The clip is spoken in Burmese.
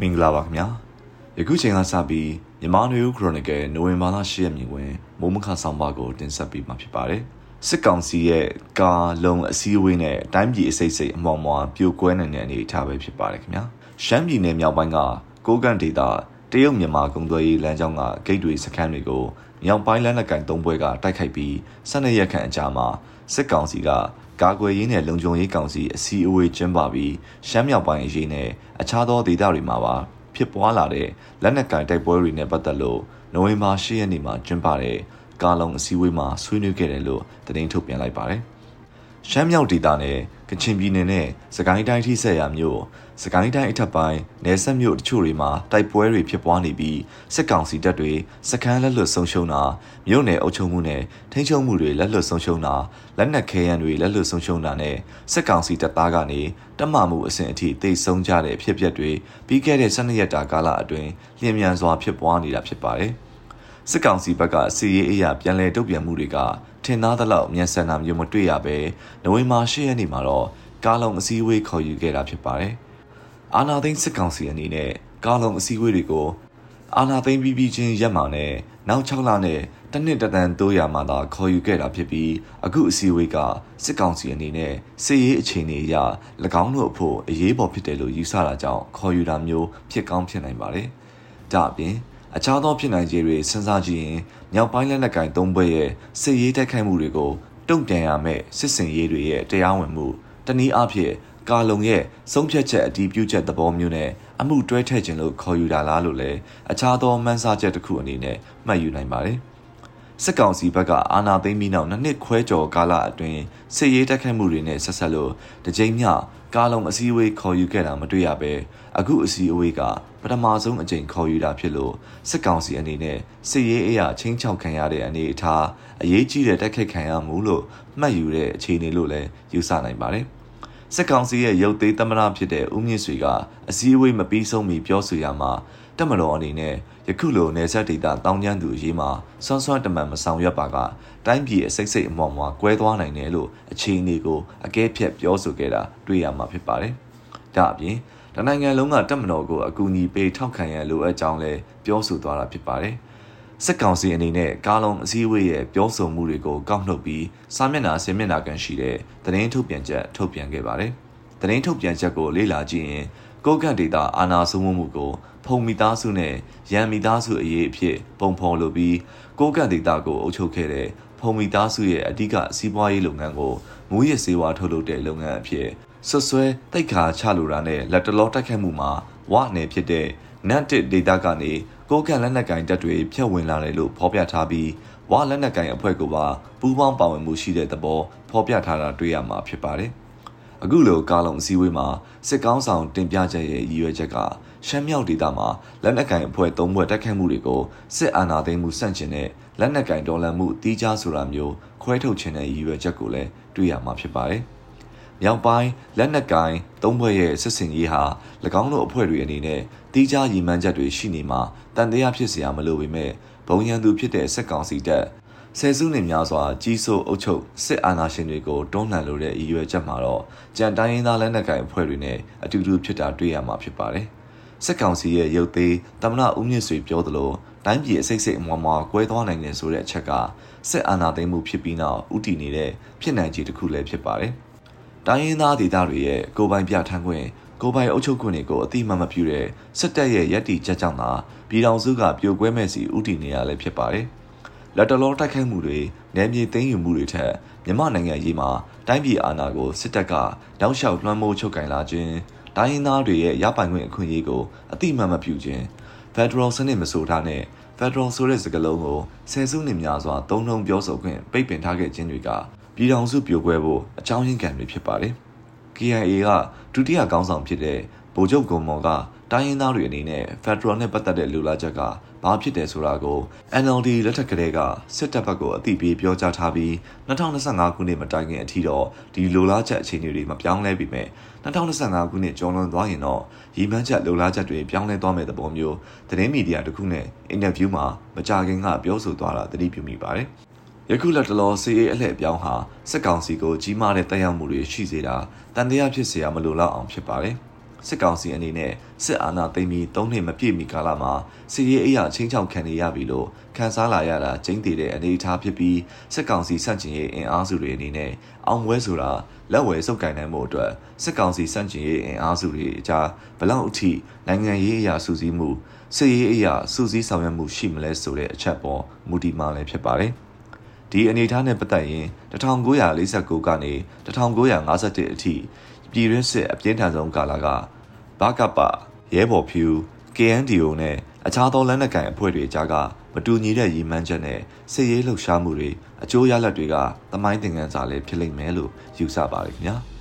မင်္ဂလာပါခင်ဗျာယခုချိန်ကစပြီးမြန်မာနွေဦးခရိုနီကယ်နိုဝင်ဘာလ10ရက်နေ့တွင်မိုးမခဆောင်ပါကိုတင်ဆက်ပေးမှာဖြစ်ပါတယ်စစ်ကောင်စီရဲ့ကာလုံအစည်းအဝေးနဲ့တိုင်းပြည်အစိတ်စိတ်အမောင်မွာပြိုကွဲနေတဲ့အနေအထားပဲဖြစ်ပါတယ်ခင်ဗျာရှမ်းပြည်နယ်မြောက်ပိုင်းကကိုကန့်ဒေသတရုတ်မြန်မာကုန်သွယ်ရေးလမ်းကြောင်းကဂိတ်တွေစခန်းတွေကိုမြောက်ပိုင်းလမ်းလက်ကင်သုံးပွဲကတိုက်ခိုက်ပြီး12ရက်ခန့်အကြာမှာစစ်ကောင်စီက ကာကွယ်ရေးနဲ့လုံခြုံရေးကောင်စီအစည်းအဝေးကျင်းပပြီးရှမ်းမြောက်ပိုင်းအရေးနဲ့အခြားသောဒေသတွေမှာပါဖြစ်ပွားလာတဲ့လက်နက်ကင်တိုက်ပွဲတွေနဲ့ပတ်သက်လို့နိုဝင်ဘာ10ရက်နေ့မှာကျင်းပတဲ့ကာလုံအစည်းအဝေးမှာဆွေးနွေးခဲ့တယ်လို့သတင်းထုတ်ပြန်လိုက်ပါတယ်။ ရှမ်းမြောက်ဒေသနဲ့ကချင်ပြည်နယ်နဲ့စကိုင်းတိုင်းထိဆက်ရာမြို့စကိုင်းတိုင်းအထက်ပိုင်းနယ်စပ်မြို့တချို့တွေမှာတိုက်ပွဲတွေဖြစ်ပွားနေပြီးစစ်ကောင်စီတပ်တွေစခန်းလက်လွတ်ဆုံးရှုံးတာမြို့နယ်အုပ်ချုပ်မှုနဲ့ထိန်းချုပ်မှုတွေလက်လွတ်ဆုံးရှုံးတာလက်နက်ခဲယမ်းတွေလက်လွတ်ဆုံးရှုံးတာနဲ့စစ်ကောင်စီတပ်သားကနေတမမှုအဆင့်အထိတိတ်ဆုံးကြတဲ့အဖြစ်အပျက်တွေပြီးခဲ့တဲ့12ရက်တာကာလအတွင်းလျင်မြန်စွာဖြစ်ပွားနေတာဖြစ်ပါတယ် စစ်ကောင်စီဘက်ကစီရေးအရာပြန်လည်တုံ့ပြန်မှုတွေကထင်သားသလောက်မြန်ဆန်တာမျိုးမတွေ့ရပဲနိုဝင်ဘာ10ရက်နေ့မှာတော့ကားလုံးအစည်းအဝေးခေါ်ယူခဲ့တာဖြစ်ပါတယ်။အာနာသိန်းစစ်ကောင်စီအနေနဲ့ကားလုံးအစည်းအဝေးတွေကိုအာနာသိန်းပြီးပြီးချင်းရက်မှာနဲ့နောက်6လနဲ့တနစ်တတန်တိုးရမှာသာခေါ်ယူခဲ့တာဖြစ်ပြီးအခုအစည်းအဝေးကစစ်ကောင်စီအနေနဲ့စစ်ရေးအခြေအနေအရ၎င်းတို့အဖို့အရေးပေါ်ဖြစ်တယ်လို့ယူဆတာကြောင့်ခေါ်ယူတာမျိုးဖြစ်ကောင်းဖြစ်နိုင်ပါတယ်။ဒါအပြင် အခြားသောဖြစ်နိုင်ခြေတွေစဉ်းစားကြည့်ရင်မြောက်ပိုင်းလက်နက်ကင်သုံးဘွဲ့ရဲ့စစ်ရေးတိုက်ခိုက်မှုတွေကိုတုံ့ပြန်ရမယ့်စစ်စင်ရေးတွေရဲ့တရားဝင်မှုတနည်းအားဖြင့်ကာလုံရဲ့ဆုံးဖြတ်ချက်အတည်ပြုချက်သဘောမျိုးနဲ့အမှုတွဲထည့်ခြင်းလို့ခေါ်ယူတာလားလို့လည်းအခြားသောမှန်းဆချက်တစ်ခုအနေနဲ့မှတ်ယူနိုင်ပါတယ် စစ်ကောင်စီဘက်ကအာဏာသိမ်းပြီးနောက်နှစ်နှစ်ခွဲကျော်ကာလအတွင်းစစ်ရေးတိုက်ခိုက်မှုတွေနဲ့ဆက်ဆက်လို့တကြိမ်မျှကားလုံးအစည်းအဝေးခေါ်ယူခဲ့တာမတွေ့ရပဲအခုအစည်းအဝေးကပထမဆုံးအကြိမ်ခေါ်ယူတာဖြစ်လို့စစ်ကောင်စီအနေနဲ့စစ်ရေးအရာချင်းချောက်ခံရတဲ့အနေအထားအရေးကြီးတဲ့တိုက်ခိုက်ခံရမှုလို့မှတ်ယူတဲ့အခြေအနေလို့လည်းယူဆနိုင်ပါတယ်စစ်ကောင်စီရဲ့ရုပ်သေးသမရဖြစ်တဲ့ဦးမြင့်ဆွေကအစည်းအဝေးမပြီးဆုံးမီပြောဆိုရမှာ တက်မတော်အနေနဲ့ယခုလိုနေဆက်ဒေတာတောင်းကျမ်းသူအရေးမှာဆွမ်းဆွမ်းတမန်မဆောင်ရွက်ပါကတိုင်းပြည်အစိတ်စိတ်အမော်မွာကွဲသွားနိုင်တယ်လို့အခြေအနေကိုအကဲဖြတ်ပြောဆိုခဲ့တာတွေ့ရမှာဖြစ်ပါတယ်။ဒါအပြင်တနိုင်ငံလုံးကတက်မတော်ကိုအကူအညီပေးထောက်ခံရန်လိုအပ်ကြောင်းလည်းပြောဆိုသွားတာဖြစ်ပါတယ်။စစ်ကောင်စီအနေနဲ့ကားလုံးအစည်းအဝေးရဲ့ပြောဆိုမှုတွေကိုကောက်နှုတ်ပြီးစာမျက်နှာဆင်မျက်နှာကန်ရှိတဲ့သတင်းထုတ်ပြန်ချက်ထုတ်ပြန်ခဲ့ပါတယ်။သတင်းထုတ်ပြန်ချက်ကိုလေ့လာကြည့်ရင် ကိုကန့်ဒေတာအာနာစုံမှုကိုဖုံမိသားစုနဲ့ရန်မိသားစုအရေးအဖြစ်ပုံဖော်လိုပြီးကိုကန့်ဒေတာကိုအုပ်ချုပ်ခဲ့တဲ့ဖုံမိသားစုရဲ့အဓိကစီးပွားရေးလုပ်ငန်းကိုမူရစ်စေဝါထုတ်လုပ်တဲ့လုပ်ငန်းအဖြစ်ဆွဆွဲတိတ်ခါချလိုတာနဲ့လက်တလောတိုက်ခတ်မှုမှာဝနယ်ဖြစ်တဲ့နတ်တစ်ဒေတာကနေကိုကန့်လက်နက်ကင်တပ်တွေဖျက်ဝင်လာတယ်လို့ဖော်ပြထားပြီးဝလက်နက်ကင်အဖွဲ့ကပါပူးပေါင်းပါဝင်မှုရှိတဲ့သဘောဖော်ပြထားတာတွေ့ရမှာဖြစ်ပါတယ်။ အခုလိုကာလုံအစည်းအဝေးမှာစစ်ကောင်းဆောင်တင်ပြချက်ရဲ့ရည်ရွယ်ချက်ကရှမ်းမြောက်ဒေသမှာလက်နက်ကင်အဖွဲ့သုံးဖွဲ့တိုက်ခိုက်မှုတွေကိုစစ်အာဏာသိမ်းမှုဆန့်ကျင်တဲ့လက်နက်ကင်တော်လှန်မှုတီးခြားဆိုတာမျိုးခွဲထုတ်ခြင်းတဲ့ရည်ရွယ်ချက်ကိုလည်းတွေ့ရမှာဖြစ်ပါတယ်။မြောက်ပိုင်းလက်နက်ကင်သုံးဖွဲ့ရဲ့စစ်စင်ရေးဟာ၎င်းတို့အဖွဲ့တွေအနေနဲ့တီးခြားရည်မှန်းချက်တွေရှိနေမှာတန်တရားဖြစ်စရာမလိုပေမဲ့ဘုံရန်သူဖြစ်တဲ့စစ်ကောင်စီတပ် ဆယ်စုနှစ်များစွာကြီးစိုးအုပ်ချုပ်စစ်အာဏာရှင်တွေကိုတွန်းလှန်လိုတဲ့ရည်ရွယ်ချက်မှာတော့ကြံတိုင်းရင်းသားလက်နက်ကိုင်အဖွဲ့တွေနဲ့အတူတူဖြစ်တာတွေ့ရမှာဖြစ်ပါတယ်။စစ်ကောင်စီရဲ့ရုပ်သေးတမနာဦးမြင့်ဆွေပြောသလိုတိုင်းပြည်အစိတ်စိတ်အမွားမွားကွဲသွားနိုင်တယ်ဆိုတဲ့အချက်ကစစ်အာဏာသိမ်းမှုဖြစ်ပြီးနောက်ဥတီနေတဲ့ဖြစ်နိုင်ခြေတစ်ခုလည်းဖြစ်ပါတယ်။တိုင်းရင်းသားဒေသတွေရဲ့ကိုပိုင်ပြထန်းခွင့်ကိုပိုင်အုပ်ချုပ်ခွင့်တွေကိုအတိမမပြုတဲ့စစ်တပ်ရဲ့ရည်တည်ချက်ကြောင့်သာပြည်တော်စုကပြိုကွဲမဲ့စီဥတီနေရလည်းဖြစ်ပါတယ်။ လက်တလောတိုက်ခိုက်မှုတွေနယ်မြေသိမ်းယူမှုတွေထက်မြန်မာနိုင်ငံရေးမှာတိုင်းပြည်အာဏာကိုစစ်တပ်ကတောက်လျှောက်လွှမ်းမိုးချုပ်ကင်လာခြင်းတိုင်းရင်းသားတွေရဲ့ရပိုင်ခွင့်အခွင့်အရေးကိုအတိမတ်မပြုခြင်း Federal စနစ်မဆိုထားနဲ့ Federal ဆိုတဲ့စကားလုံးကိုဆယ်စုနှစ်များစွာသုံးနှုံပြောဆိုခွင့်ပိတ်ပင်ထားခဲ့ခြင်းတွေကပြည်ထောင်စုပြိုကွဲဖို့အကြောင်းရင်းခံတွေဖြစ်ပါတယ်။ KIA ကဒုတိယကောင်းဆောင်ဖြစ်တဲ့ ဗိုလ်ချုပ်ကုံမော်ကတိုင်းရင်းသားတွေအနေနဲ့ Federal နဲ့ပတ်သက်တဲ့လူလာချက်ကဘာဖြစ်တယ်ဆိုတာကို NLD လက်ထက်ကလေးကစစ်တပ်ဘက်ကိုအသိပေးပြောကြားထားပြီး2025ခုနှစ်မတိုင်ခင်အထိတော့ဒီလိုလားချက်အခြေအနေတွေမပြောင်းလဲပေမဲ့2025ခုနှစ်ကျော်လွန်သွားရင်တော့ရည်မှန်းချက်လိုလားချက်တွေပြောင်းလဲသွားမဲ့သဘောမျိုးသတင်းမီဒီယာတစ်ခုနဲ့အင်တာဗျူးမှာမကြခင်ကပြောဆိုသွားတာသတိပြုမိပါတယ်ယခုလက်တလောစီအေးအလှည့်ပြောင်းဟာစစ်ကောင်စီကိုကြီးမားတဲ့တက်ရောက်မှုတွေရှိစေတာတန်တရားဖြစ်เสียမလိုတော့အောင်ဖြစ်ပါတယ် စစ်ကောင်စီအနေနဲ့စစ်အာဏာသိမ်းပြီး၃နှစ်မပြည့်မီကာလမှာစစ်ရေးအရာချင်းချောက်ခံနေရပြီလို့ခန်းစားလာရတာကျင်းတည်တဲ့အနေအထားဖြစ်ပြီးစစ်ကောင်စီစန့်ကျင်ရေးအင်အားစုတွေအနေနဲ့အောင်ပွဲဆိုတာလက်ဝယ်စုပ်ကိုင်နိုင်မှုအတွက်စစ်ကောင်စီစန့်ကျင်ရေးအင်အားစုတွေအကြားဘလောက်အထိနိုင်ငံရေးအရာစုစည်းမှုစစ်ရေးအရာစုစည်းဆောင်ရွက်မှုရှိမလဲဆိုတဲ့အချက်ပေါ်မူတည်မှလည်းဖြစ်ပါတယ်ဒီအနေအထားနဲ့ပတ်သက်ရင်1949ကနေ1951အထိ ပြည်ရင်းစစ်အပြင်းထန်ဆုံးကာလကဘကပရဲဘော်ဖြူ KNDO နဲ့အခြားသောလက်နက်ကိုင်အဖွဲ့တွေကြားကမတူညီတဲ့ရည်မှန်းချက်နဲ့စစ်ရေးလှုပ်ရှားမှုတွေအကျိုးရလဒ်တွေကသမိုင်းသင်ခန်းစာလေးဖြစ်လိမ့်မယ်လို့ယူဆပါတယ်ခင်ဗျာ။